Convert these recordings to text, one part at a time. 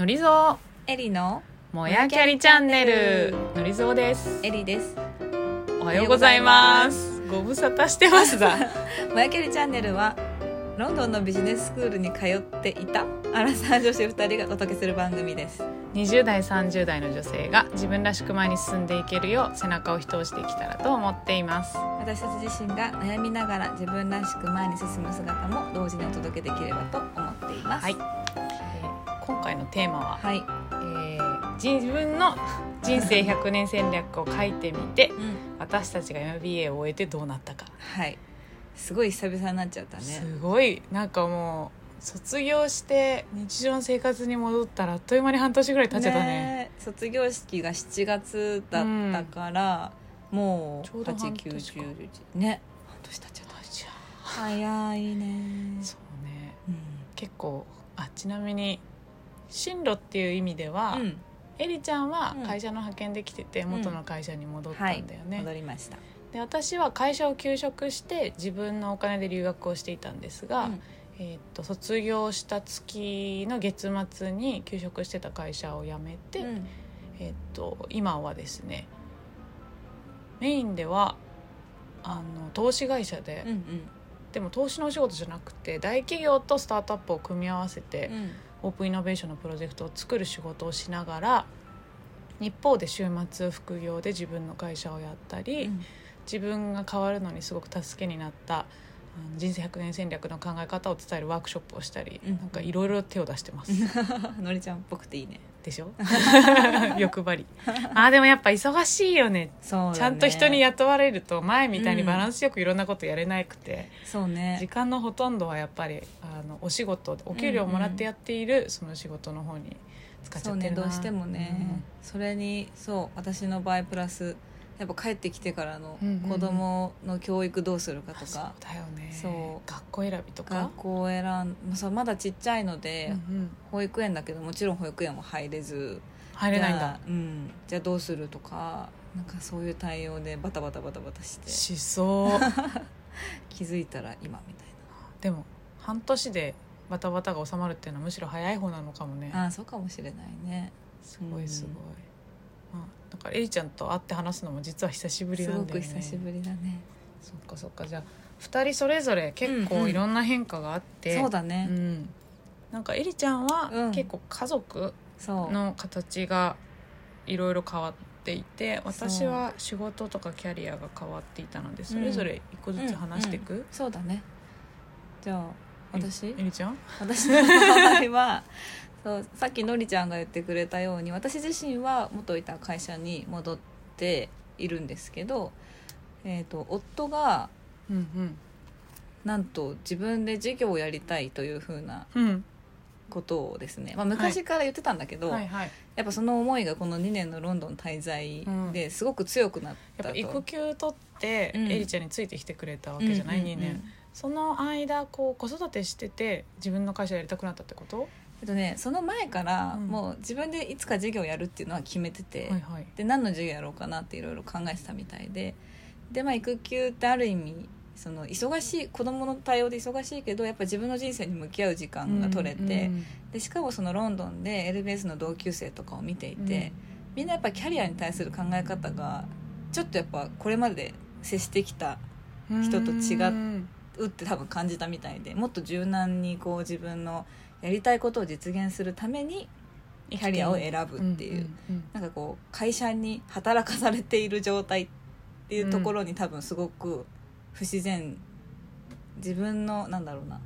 のりぞエリのうもやキャリチャンネル。のりぞうです。エリです。おはようございます。ご無沙汰してますだ もやきゃりチャンネルはロンドンのビジネススクールに通っていたアラサー女子2人がお届けする番組です。20代30代の女性が自分らしく前に進んでいけるよう背中を一押していけたらと思っています。私たち自身が悩みながら自分らしく前に進む姿も同時にお届けできればと思っています。はい、えー今回のテーマは、はい。えー自分の人生100年戦略を書いてみてうん。私たちが MBA を終えてどうなったか。はい。すごい久々になっちゃったね。すごいなんかもう卒業して日常の生活に戻ったらあっという間に半年ぐらい経っちゃったね。え卒業式が7月だったから、もうちょうど半年か。8,9,10ね。半年経っちゃった。早いね。そうね。うん。結構あちなみに進路っていう意味では、うん。エリちゃんはうん。会社の派遣で来てて元の会社に戻ったんだよね、戻りました。で私は会社を休職して自分のお金で留学をしていたんですが、うん。えー、と卒業した月の月末に休職してた会社を辞めて、うん。えー、と今はですねメインではあの投資会社で、うんうん。でも投資のお仕事じゃなくて大企業とスタートアップを組み合わせて、うんオープンイノベーションのプロジェクトを作る仕事をしながら一方で週末副業で自分の会社をやったり、うん。自分が変わるのにすごく助けになった人生100年戦略の考え方を伝えるワークショップをしたり、うん。なんかいろいろ手を出してます。のりちゃんっぽくていいねでしょ？欲張り。あーでもやっぱ忙しいよね。そうだね。ちゃんと人に雇われると前みたいにバランスよくいろんなことやれなくて、時そうね。間のほとんどはやっぱりあのお仕事お給料をもらってやっているその仕事の方に使っちそうゃってるな。ねどうしてもね、それにそう私の場合プラスやっぱ帰ってきてからのうんうんうん。子供の教育どうするかうんそうとか、だよね。そう。学校選びとか？学校を選んそうまだちっちゃいので、うんうん。保育園だけどもちろん保育園も入れず。入れないんだ。じゃあ,、うん、じゃあどうするとかなんかそういう対応でバタバタバタバタして。しそう。気づいたら今みたいでも半年でバタバタが収まるっていうのはむしろ早い方なのかもね。なああそうかもしれないね。すごいすごい、まあ、だからエリちゃんと会って話すのも実は久しぶりすごなんだよね。く久しぶりだね。そっかそっか。じゃあ2人それぞれ結うんうん。構いろんな変化があって、そうだね、うん。なんかエリちゃんはうん。結構家族の形がいろいろ変わっていて私は仕事とかキャリアが変わっていたのでそれぞれ一個ずつ話していく、うん。うんそうだね。じゃあ私？エリちゃん？私の場合はそうさっきのりちゃんが言ってくれたように私自身は元いた会社に戻っているんですけど、えー、と夫がうんなんと自分で事業をやりたいというふうなうん。うんことをですね、まあ、昔から言ってたんだけど、はい。はいやっぱその思いがこの2年のロンドン滞在ですごく強くなったと、やっぱ育休取ってうん。エリちゃんについてきてくれたわけじゃない、うんうんうん。2年その間こう子育てしてて自分の会社やりたくなったってこと？えっとねその前からうん。もう自分でいつか事業をやるっていうのは決めてて、はいはい。で何の授業やろうかなっていろいろ考えてたみたいでで、まあ、育休ってある意味その忙しい子供の対応で忙しいけどやっぱ自分の人生に向き合う時間が取れて、うんでしかもそのロンドンで LBS の同級生とかを見ていて、みんなやっぱキャリアに対する考え方がちょっとやっぱこれまでで接してきたうん人と違うって多分感じたみたいでもっと柔軟にこう自分のやりたいことを実現するためにキャリアを選ぶっていう。んんうん。なんかこう会社に働かされている状態っていうところに多分すごく不自然。自分のなんだろうな。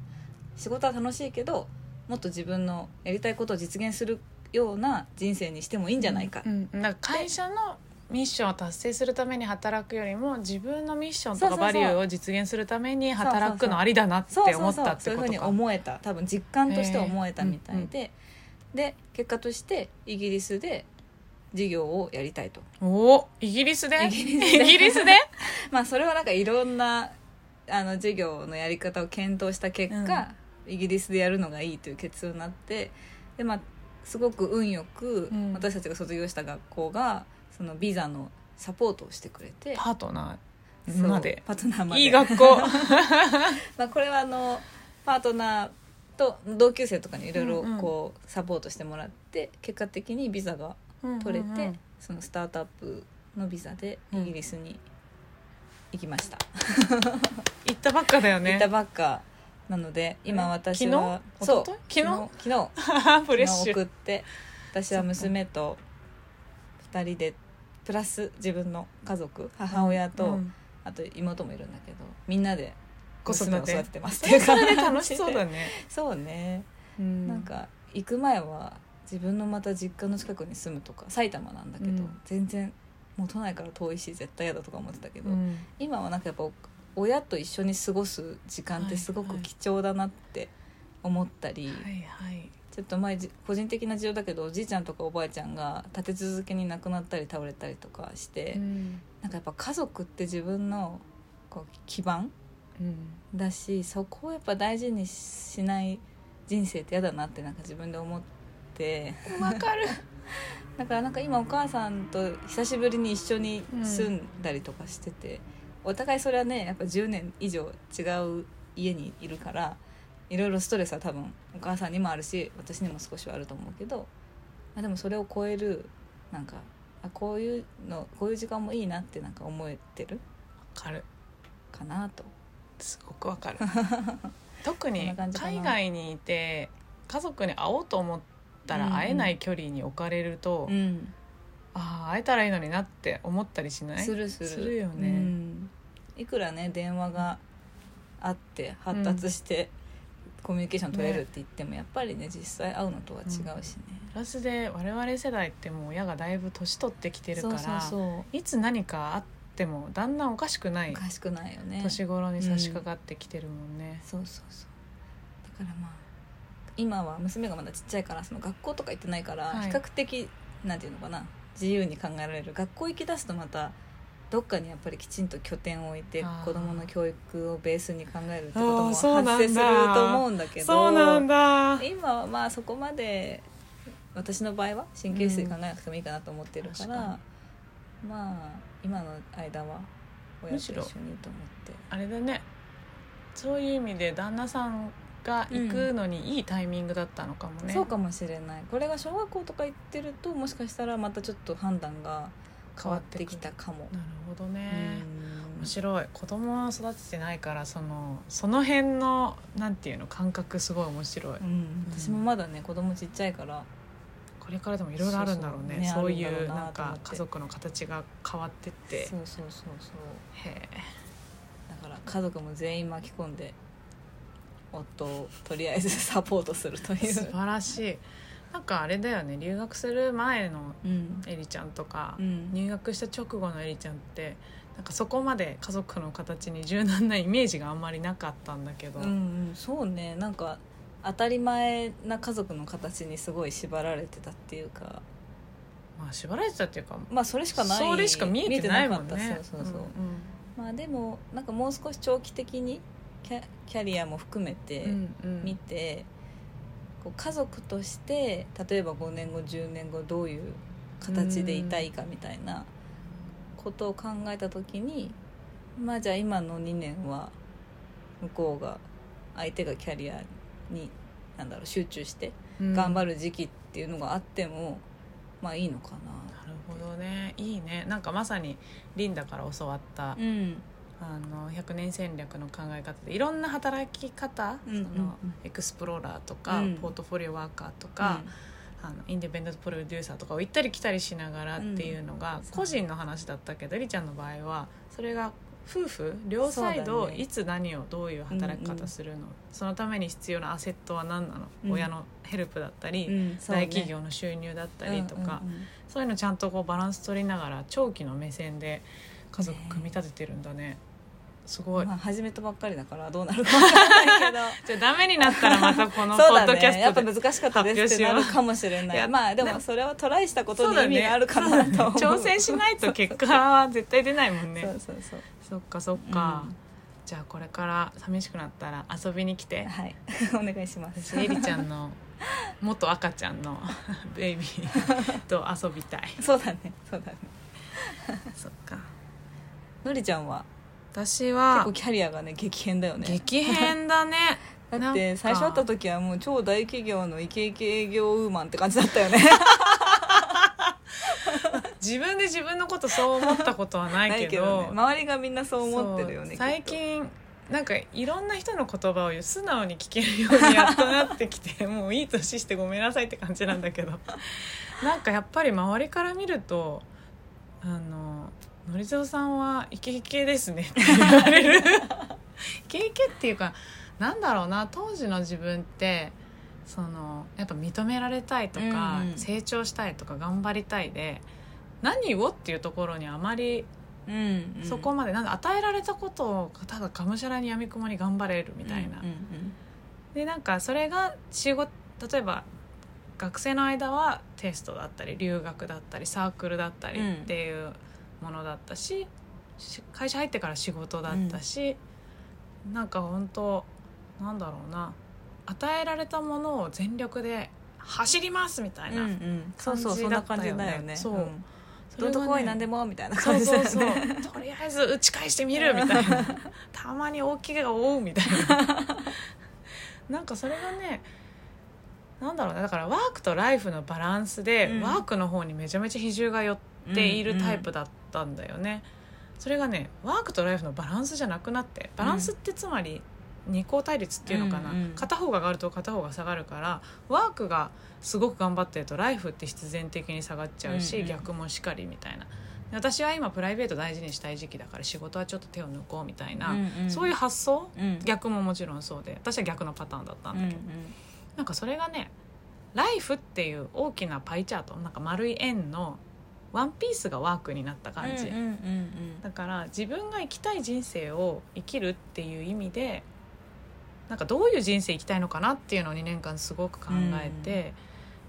仕事は楽しいけどもっと自分のやりたいことを実現するような人生にしてもいいんじゃないか、うんうん。なんか会社のミッションを達成するために働くよりも自分のミッションとかバリューを実現するために働くのありだなって思ったそうそういう。ふうにってことか思えた多分実感として思えたみたいで、へで結果としてイギリスで事業をやりたいとおおイギリスでイギリスでまあそれはなんかいろんなあの授業のやり方を検討した結果、イギリスでやるのがいいという結論になってでまあすごく運よく、うん私たちが卒業した学校がそのビザのサポートをしてくれて。パートナーまで。パートナーまで。いい学校。まあこれはあのパートナーと同級生とかにいろいろこうサポートしてもらって結果的にビザが取れて、そのスタートアップのビザでイギリスに行きました、行ったばっかだよね。行ったばっかなので今私は昨日？そう一昨日？昨日？フレッシュ。送って私は娘と2人でプラス自分の家族母親と、うん。あと妹もいるんだけどみんなで娘を育ててますそれ それで楽しそうだね。ね、そうね、うん。なんか行く前は自分のまた実家の近くに住むとか埼玉なんだけど、うん。全然もう都内から遠いし絶対嫌だとか思ってたけど、うん。今はなんかやっぱ親と一緒に過ごす時間ってすごく貴重だなって思ったり、はいはいちょっと前じ個人的な事情だけどおじいちゃんとかおばあちゃんが立て続けに亡くなったり倒れたりとかして、うん。なんかやっぱ家族って自分のこう基盤うん。だしそこをやっぱ大事にしない人生って嫌だなってなんか自分で思って。わかる。だからなんか今お母さんと久しぶりに一緒に住んだりとかしてて、お互いそれはねやっぱ10年以上違う家にいるからいろいろストレスは多分お母さんにもあるし私にも少しはあると思うけど、まあ、でもそれを超えるなんかあこういうのこういう時間もいいなってなんか思えてるわかる。かなと。すごくわかる。特に海外にいて家族に会おうと思ったら会えない距離に置かれると、うん。ああ会えたらいいのになって思ったりしない？するする。よね。うん。いくらね電話があって発達して、コミュニケーション取れるって言っても、やっぱりね実際会うのとは違うしね、プラスで我々世代ってもう親がだいぶ年取ってきてるからいつ何かあってもだんだんおかしくないおかしくないよね。年頃に差し掛かってきてるもんね、そうそうそう。だからまあ今は娘がまだちっちゃいからその学校とか行ってないから、はい。比較的なんていうのかな。自由に考えられる。学校行きだすとまたどっかにやっぱりきちんと拠点を置いて子どもの教育をベースに考えるってことあも発生すると思うんだけどそうなんだ。今はまあそこまで私の場合は神経質に考えなくてもいいかなと思ってるから、確かまあ今の間は親と一緒にと思ってあれだね。そういう意味で旦那さんが行くのにいいタイミングだったのかもね、そうかもしれないこれが小学校とか行ってるともしかしたらまたちょっと判断が変わってきたかも。なるほどうね、ん。面白い。子供を育ててないからそのその辺のなんていうの感覚すごい面白い、うん。私もまだね子供ちっちゃいからこれからでもいろいろあるんだろうね。そうそうねそういうななんか家族の形が変わってって。そうそうそうそう。へえ。だから家族も全員巻き込んで夫をとりあえずサポートするという。素晴らしいなんかあれだよね留学する前のうん。エリちゃんとか、うん。入学した直後のエリちゃんってなんかそこまで家族の形に柔軟なイメージがあんまりなかったんだけど、うんうん、そうね。なんか当たり前な家族の形にすごい縛られてたっていうか。まあ縛られてたっていうかまあそれしかないそれしか見えてないもんね。そうそうそう、ん。まあでもなんかもう少し長期的にキャキャリアも含めてうんうん。見て、こう家族として例えば5年後10年後どういう形でいたいかみたいなことを考えた時にまあじゃあ今の2年は向こうが相手がキャリアになんだろう集中してうん。頑張る時期っていうのがあっても、まあいいのかな。なるほどね。いいね。なんかまさにリンダから教わった、うんあの100年戦略の考え方でいろんな働き方、うんうんうん。そのエクスプローラーとか、うん。ポートフォリオワーカーとか、あのインディペンデントプロデューサーとかを行ったり来たりしながらっていうのがうん。個人の話だったけど、りちゃんの場合はそれが夫婦両サイド、ね。いつ何をどういう働き方するの、そのために必要なアセットは何なの、うん。親のヘルプだったり、うんね。大企業の収入だったりとか、うんうんうん。そういうのちゃんとこうバランス取りながら長期の目線で家族組み立ててるんだねすごい、まあ、始めたばっかりだからどうなるかわからないけど。じゃあダメになったらまたこの ポッドキャねやっぱストで難しかったですってなるかもしれない。まあででももそれはトライしたことに意味があるかなと思う。挑戦しないと結果は絶対出ないもんね。そうそうそう。そっかそっか、うん。じゃあこれから寂しくなったら遊びに来て。はい。お願いします。私エリちゃんの元赤ちゃんのベイビーと遊びたい。そうだね。そうだね。そっか。のりちゃんは？私結は構キャリアがね激変だよね。激変だね。だって最初会った時はもう超大企業のイケイケ営業ウーマンって感じだったよね。自分で自分のことそう思ったことはないけど。ね。周りがみんなそう思ってるよね最近なんかいろんな人の言葉を素直に聞けるようにやっとなってきて もういい年してごめんなさいって感じなんだけど。なんかやっぱり周りから見ると「あののりぞうさんはイケイケですね」って言われるイケイケっていうかなんだろうな当時の自分ってそのやっぱ認められたいとか、うんうん。成長したいとか頑張りたいで何をっていうところにあまりうんうん。そこまでなんか与えられたことをただがむしゃらにやみくもに頑張れるみたいな、うんうん。でなんかそれが仕事例えば学生の間はテストだったり留学だったりサークルだったりっていうものだったし、し会社入ってから仕事だったし、なんか本当なんだろうな与えられたものを全力で走りますみたいうんうんな、うん。そうそう感じそんな感だったよね。じだよね。そう。ん。どんとこいなんでもみたいな感じだよそうそうそう。ねとりあえず打ち返してみるみたいな。たまに大きが負うみたいな。なんかそれがねなんだろうね。だからワークとライフのバランスで、うん。ワークの方にめちゃめちゃ比重が寄っているタイプだったんだよね、それがねワークとライフのバランスじゃなくなってバランスってつまり二項対立っていうのかな、うんうん片方が上がると片方が下がるからワークがすごく頑張ってるとライフって必然的に下がっちゃうし、うんうん。逆もしかりみたいな。で私は今プライベート大事にしたい時期だから仕事はちょっと手を抜こうみたいな、うんうん。そういう発想？うん。逆ももちろんそうで。私は逆のパターンだったんだけど、なんかそれがねライフっていう大きなパイチャートなんか丸い円のワンピースがワークになった感じ、うんうんうんだから自分が生きたい人生を生きるっていう意味でなんかどういう人生生きたいのかなっていうのを2年間すごく考えて、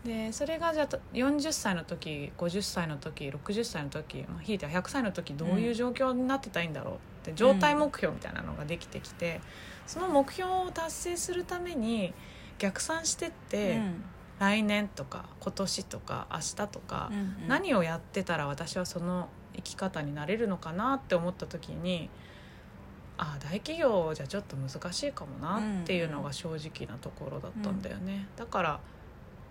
でそれがじゃあ40歳の時50歳の時60歳の時、まあ、ひいては100歳の時どういう状況になってたいんだろうって状態目標みたいなのができてきて、その目標を達成するために逆算してって、うん。来年とか今年とか明日とか、うんうん。何をやってたら私はその生き方になれるのかなって思った時にああ大企業じゃちょっと難しいかもなっていうのが正直なところだったんだよね、だから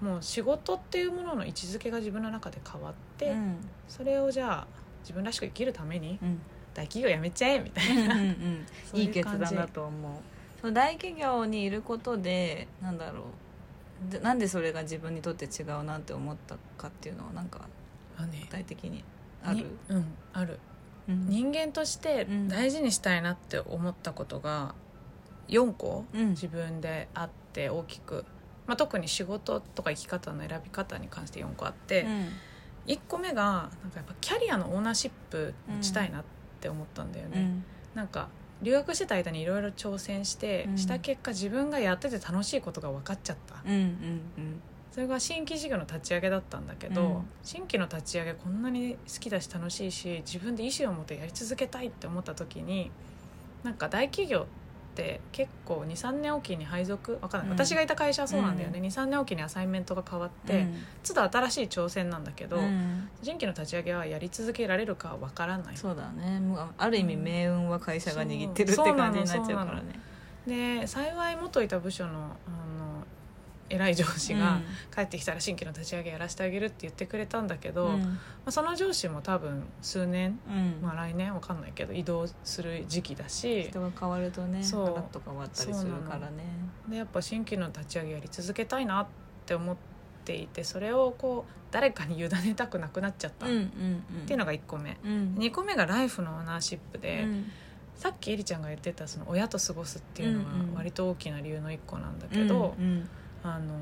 もう仕事っていうものの位置づけが自分の中で変わって、うん。それをじゃあ自分らしく生きるためにうん。大企業辞めちゃえみたいうんうんな、うん。いいう決断だと思うその大企業にいることでなんだろう。でなんでそれが自分にとって違うなって思ったかっていうのはなんか具体的にある？にうんある。うん。人間としてうん。大事にしたいなって思ったことが4個うん。自分であって大きく、まあ、特に仕事とか生き方の選び方に関して4個あって、うん。1個目がなんかやっぱキャリアのオーナーシップ持ちたいなって思ったんだよね、うん。なんか留学してた間にいろいろ挑戦して、うん。した結果自分がやってて楽しいことが分かっちゃった。うんうんそれが新規事業の立ち上げだったんだけど、うん。新規の立ち上げこんなに好きだし楽しいし自分で意思を持ってやり続けたいって思った時になんか大企業って結構23年おきに配属わかんない、うん。私がいた会社はそうなんだよね、23年おきにアサインメントが変わって、うん。都度新しい挑戦なんだけど、うん。新規の立ち上げはやり続けられるかはわからない。そうだね。もうある意味うん。命運は会社が握ってるって感じになっちゃうからね。で幸い元いた部署のあの偉い上司が帰ってきたら新規の立ち上げやらせてあげるって言ってくれたんだけど、まうん。あ、その上司も多分数年、うん。まあ、来年わかんないけど移動する時期だし人が変わるとねそう。ガラッと変わったりするからね。でやっぱ新規の立ち上げやり続けたいなって思っていてそれをこう誰かに委ねたくなくなっちゃった。っていうのが1個目、うん。2個目がライフのオーナーシップで、うん。さっきえりちゃんが言ってたその親と過ごすっていうのがうんうん割と大きな理由の1個なんだけど、うんうんあの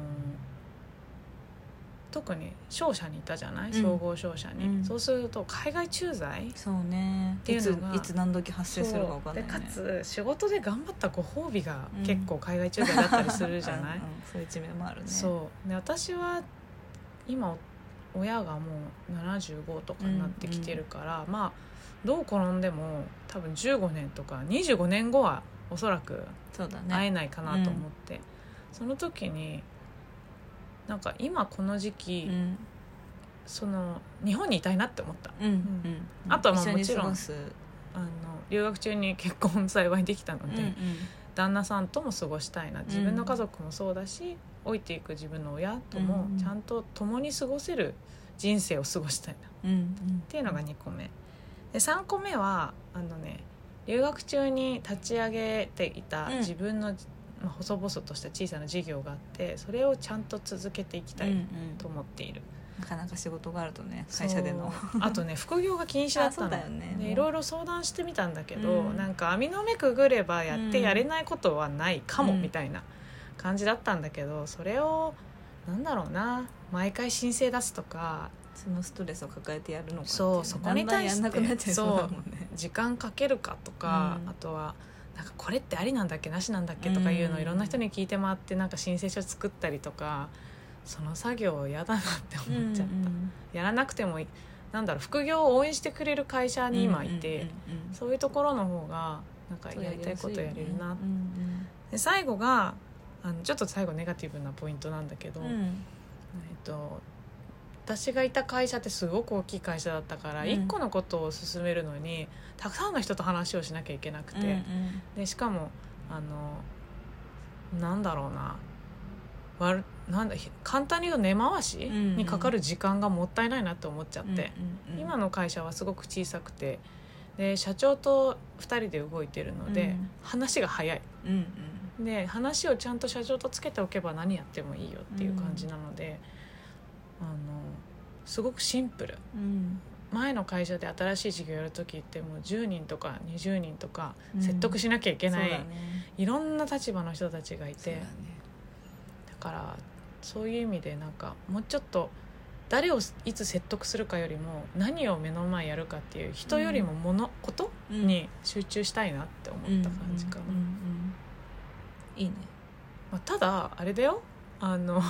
特に商社にいたじゃない、うん。総合商社に、うん。そうすると海外駐在？そうね。っていうのがいつ何時発生するか分かんないでねかつ仕事で頑張ったご褒美がうん結構海外駐在だったりするじゃない、うんうんそういう一面もあるね。そう。で私は今親がもう75とかになってきてるから、まあどう転んでも多分15年とか25年後はおそらくそうだ会えねないかなと思って、その時になんか今この時期、うん。その日本にいたいなって思った。うんうんあとはまあもちろんあの留学中に結婚幸いできたので、うんうん。旦那さんとも過ごしたいな。自分の家族もそうだし、老いていく自分の親ともうん。ちゃんと共に過ごせる人生を過ごしたいな。っうん。ていうのが2個目。で3個目はあのね留学中に立ち上げていたうん。自分の、まあ、細々とした小さな事業があってそれをちゃんと続けていきたいうんうん。と思っている、なかなか仕事があるとね会社での。あとね 副業が禁止だったの。だよね。でいろいろ相談してみたんだけど、うん。なんか網の目くぐればやってうん。やれないことはないかも、うん。みたいな感じだったんだけどそれをなんだろうな毎回申請出すとかそのストレスを抱えてやるのかっていそうそこに対してう時間かけるかとか、うん。あとはなんかこれってありなんだっけなしなんだっけとかいうのをうんいろんな人に聞いて回ってなんか申請書作ったりとかその作業嫌だなって思っちゃった、やらなくてもいいなんだろう副業を応援してくれる会社に今いて、うんうんそういうところの方がなんかうんやりたいことやれるな、うんで最後があのちょっと最後ネガティブなポイントなんだけど、うんうん。えっと、私がいた会社ってすごく大きい会社だったから、うん。一個のことを進めるのにたくさんの人と話をしなきゃいけなくて、うんうん。でしかもあのなんだろうな。わるなんだひ簡単に言うと根回しにかかる時間がもったいないなって思っちゃって、うんうん今の会社はすごく小さくて。で社長と2人で動いてるので、うん。話が早い。うんうん。で話をちゃんと社長とつけておけば何やってもいいよっていう感じなので、あのすごくシンプル。うん。前の会社で新しい事業やる時ってもう10人とか20人とかうん。説得しなきゃいけない、そうだね。いろんな立場の人たちがいて。だね。だからそういう意味でなんかもうちょっと誰をいつ説得するかよりも何を目の前やるかっていう人よりももの、ことうん。に集中したいなって思った感じかな、いいね。まあ、ただあれだよ。あの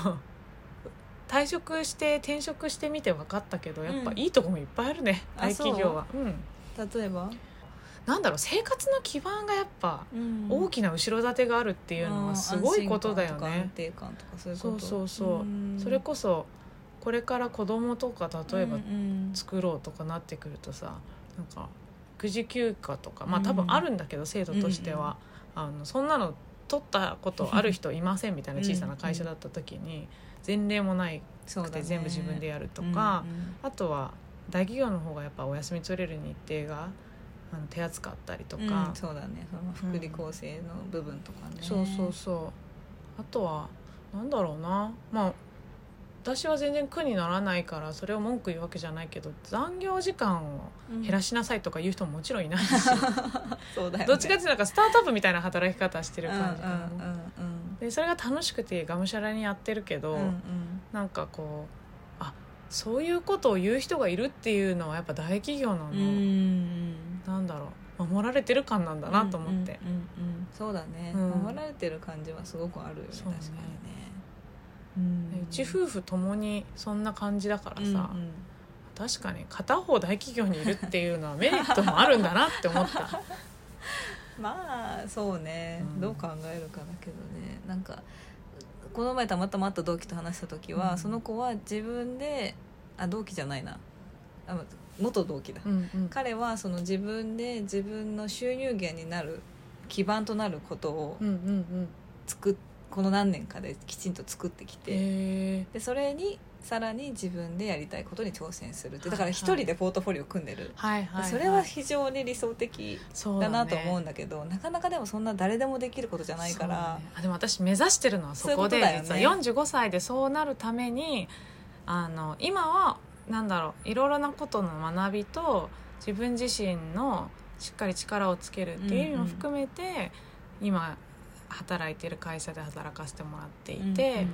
退職して転職してみて分かったけどやっぱうんいいとこもいっぱいあるね、あ大企業は。う？ん。例えば？なんだろう生活の基盤がやっぱ大きな後ろ盾があるっていうのはすごいことだよね。そうそうそうそう、ん。それこそこれから子供とか例えばうんうん。作ろうとかなってくるとさなんか育児休暇とかまあうん。多分あるんだけど制度としては、あのそんなの取ったことある人いませんみたいな小さな会社だった時に前例もないくて全部自分でやるとか、うんうん。あとは大企業の方がやっぱお休み取れる日程があの手厚かったりとか、うんそうだね。その福利厚生の部分とかね、そうそうそう。あとはなんだろうな。まあ私は全然苦にならないからそれを文句言うわけじゃないけど残業時間をうん減らしなさいとか言う人ももちろんいないし、そうだよね。どっちかっていうとなんかスタートアップみたいな働き方してるうん感じかな、うんうんでそれが楽しくてがむしゃらにやってるけど、うんうん。なんかこうあそういうことを言う人がいるっていうのはやっぱ大企業の、うんうんなんだろう守られてる感なんだなと思って、うんうんうんうん。そうだね、うん。守られてる感じはすごくあるよね確かにね。でうち夫婦ともにそんな感じだからさ、うんうん。確かに片方大企業にいるっていうのはメリットもあるんだなって思った まあそうね、うん。どう考えるかだけどね。なんかこの前たまたま会った同期と話した時は、うん。その子は自分であ同期じゃないな。あ元同期だ、うんうん。彼はその自分で自分の収入源になる基盤となることをうんうんうん。この何年かできちんと作ってきて、へでそれにさらに自分でやりたいことに挑戦するってだから一人でポートフォリオ組んでる、はいはい、はい、それは非常に理想的だなとね思うんだけどなかなかでもそんな誰でもできることじゃないから、ね。あでも私目指してるのはそこでそういうね。実は45歳でそうなるためにあの今はなんだろういろいろなことの学びと自分自身のしっかり力をつけるっていう意味も含めて、今働いてる会社で働かせてもらっていて、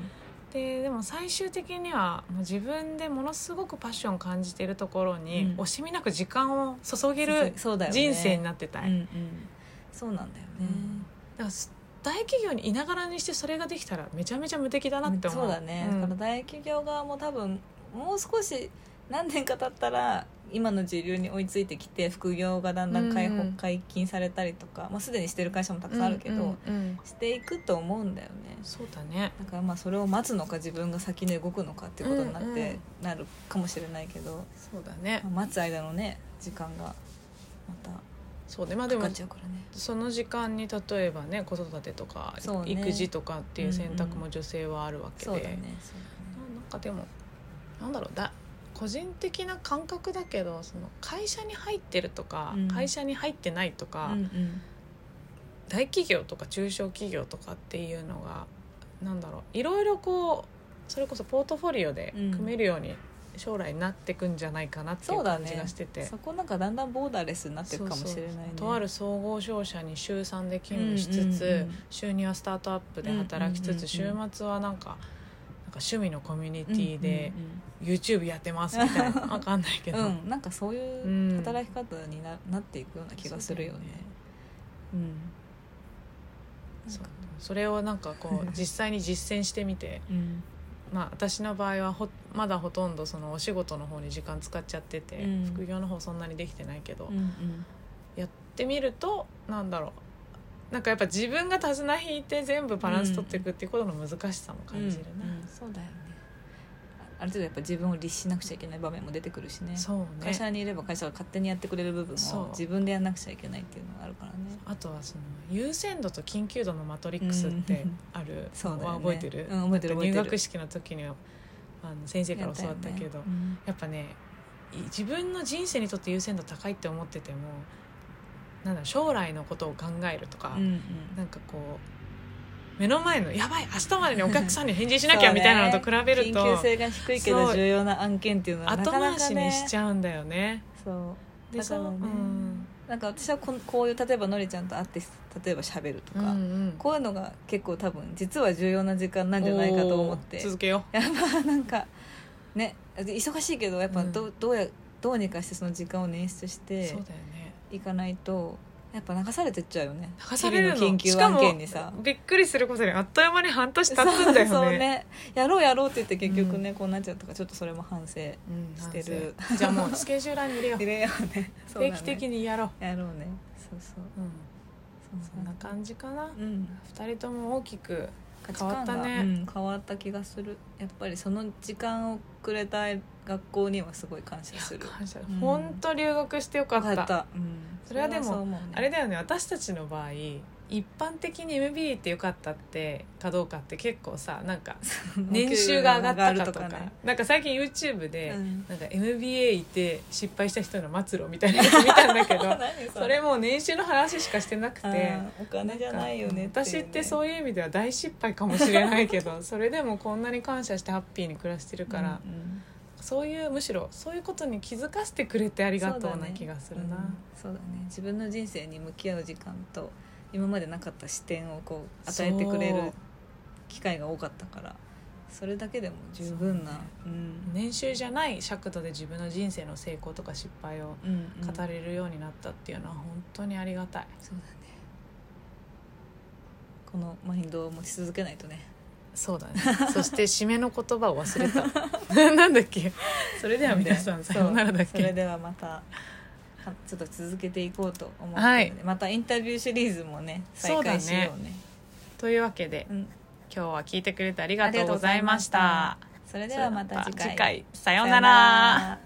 ででも最終的にはもう自分でものすごくパッションを感じているところに、うん。惜しみなく時間を注げる人生になってたい、うんうん。そうなんだよね、だからす大企業にいながらにしてそれができたらめちゃめちゃ無敵だなって思う。そうだね、んだから大企業側も多分もう少し何年か経ったら今の時流に追いついてきて副業がだんだん解放、うん解禁されたりとか、まあ、すでにしてる会社もたくさんあるけど、うんうんうん。していくと思うんだよね。そうだね。だからまあそれを待つのか自分が先に動くのかっていうことになって、うんうん。なるかもしれないけど、そうだね。まあ待つ間のね時間がまたそうね。まあでもその時間に例えばね子育てとか、育児とかっていう選択も女性はあるわけで、そうだね。なんかでもなんだろうだ個人的な感覚だけどその会社に入ってるとか、うん。会社に入ってないとか、うんうん。大企業とか中小企業とかっていうのがなんだろういろいろこうそれこそポートフォリオでうん。組めるように将来なってくんじゃないかなっていそう感じねがしてて。そこなんかだんだんボーダーレスになっていくかもしれないね。とある総合商社に週3で勤務しつつ、うんうんうん週2はスタートアップで働きつつ、週末はなんかか趣味のコミュニティでうん YouTube やってますみたいな。わかんないけど、うん。なんかそういううん。働き方にななっていくような気がするよね。うん。そう。それをなんかこう 実際に実践してみてうん。まあ私の場合はほまだほとんどそのお仕事の方に時間使っちゃってて、うん。副業の方そんなにできてないけど、うんうん。やってみるとなんだろうなんかやっぱ自分が手綱引いて全部バランス取っていくっていうことの難しさも感じるな、うんうんそうだよね。あある程度やっぱ自分を律しなくちゃいけない場面も出てくるしね。そうね。会社にいれば会社が勝手にやってくれる部分そう。も自分でやんなくちゃいけないっていうのがあるからね。あとはその優先度と緊急度のマトリックスってある？そうだよね。のは覚えてる,、うん覚えてる覚えてる。入学式の時にはあの先生から教わったけどややっねっぱねい自分の人生にとって優先度高いって思っててもなんだ将来のことを考えるとか、うんうん。なんかこう目の前のやばい明日までにお客さんに返事しなきゃみたいなのと比べると、緊急性が低いけど重要な案件っていうのはな後かなか回しにねしちゃうんだよね。そう。でだからねそううん。なんか私はこんこういう例えばのりちゃんと会って例えば喋るとか、うんうん。こういうのが結構多分実は重要な時間なんじゃないかと思って。続けよ やっぱなんかね忙しいけどやっぱど,、ううどうやどうにかしてその時間を捻出しうてそうだよねいかないとやっぱ流されてっちゃうよね。流されるの？緊急案件にさ。びっくりすることにあっという間に半年経つんだよね。ね。やろうやろうって言って結局ね、こうなっちゃうとかちょっとそそれも反省うんしてる。反省。じゃあもう スケジューラーに入れよう。入れようね。そうだね。定期的にやろう、やろうね。そうそう。うん、そんな感じ。かな、うん。二人とも大きく変わったね。うん、変わった気がする。やっぱりその時間をくれた学校にはすも感謝する。感謝。うん。本当留学してよかった。うん、それはでもね。あれだよね。私たちの場合一般的に MBA ってよかったってかどうかって結構さなんか 年収が上がったかとかね。なんか最近 YouTube で、うん。なんか MBA 行って失敗した人の末路みたいなやつ見たんだけど 何それ。もう年収の話しかしてなくてお金じゃないよねなんか私ってうそういう意味では大失敗かもしれないけど それでもこんなに感謝してハッピーに暮らしてるねから、うんうんそういうむしろそういうことに気づかせてくれてありがとうなそうだね気がするな、うんそうだね。自分の人生に向き合う時間と今までなかった視点をこう与えてくれる機会が多かったからそれだけでも十分なそうん。年収じゃない尺度で自分の人生の成功とか失敗をうんうん。語れるようになったっていうのは本当にありがたい、そうだね。このマインドを持ち続けないとね。そうだね。そして締めの言葉を忘れた。なんだっけ？それでは皆さんさようならだっけ？それではまた。はちょっと続けていこうと思ってるので、はい。またインタビューシリーズもね再開しようね。というわけでうん、今日は聞いてくれてありがとうございました。それではまた次回。次回。さようなら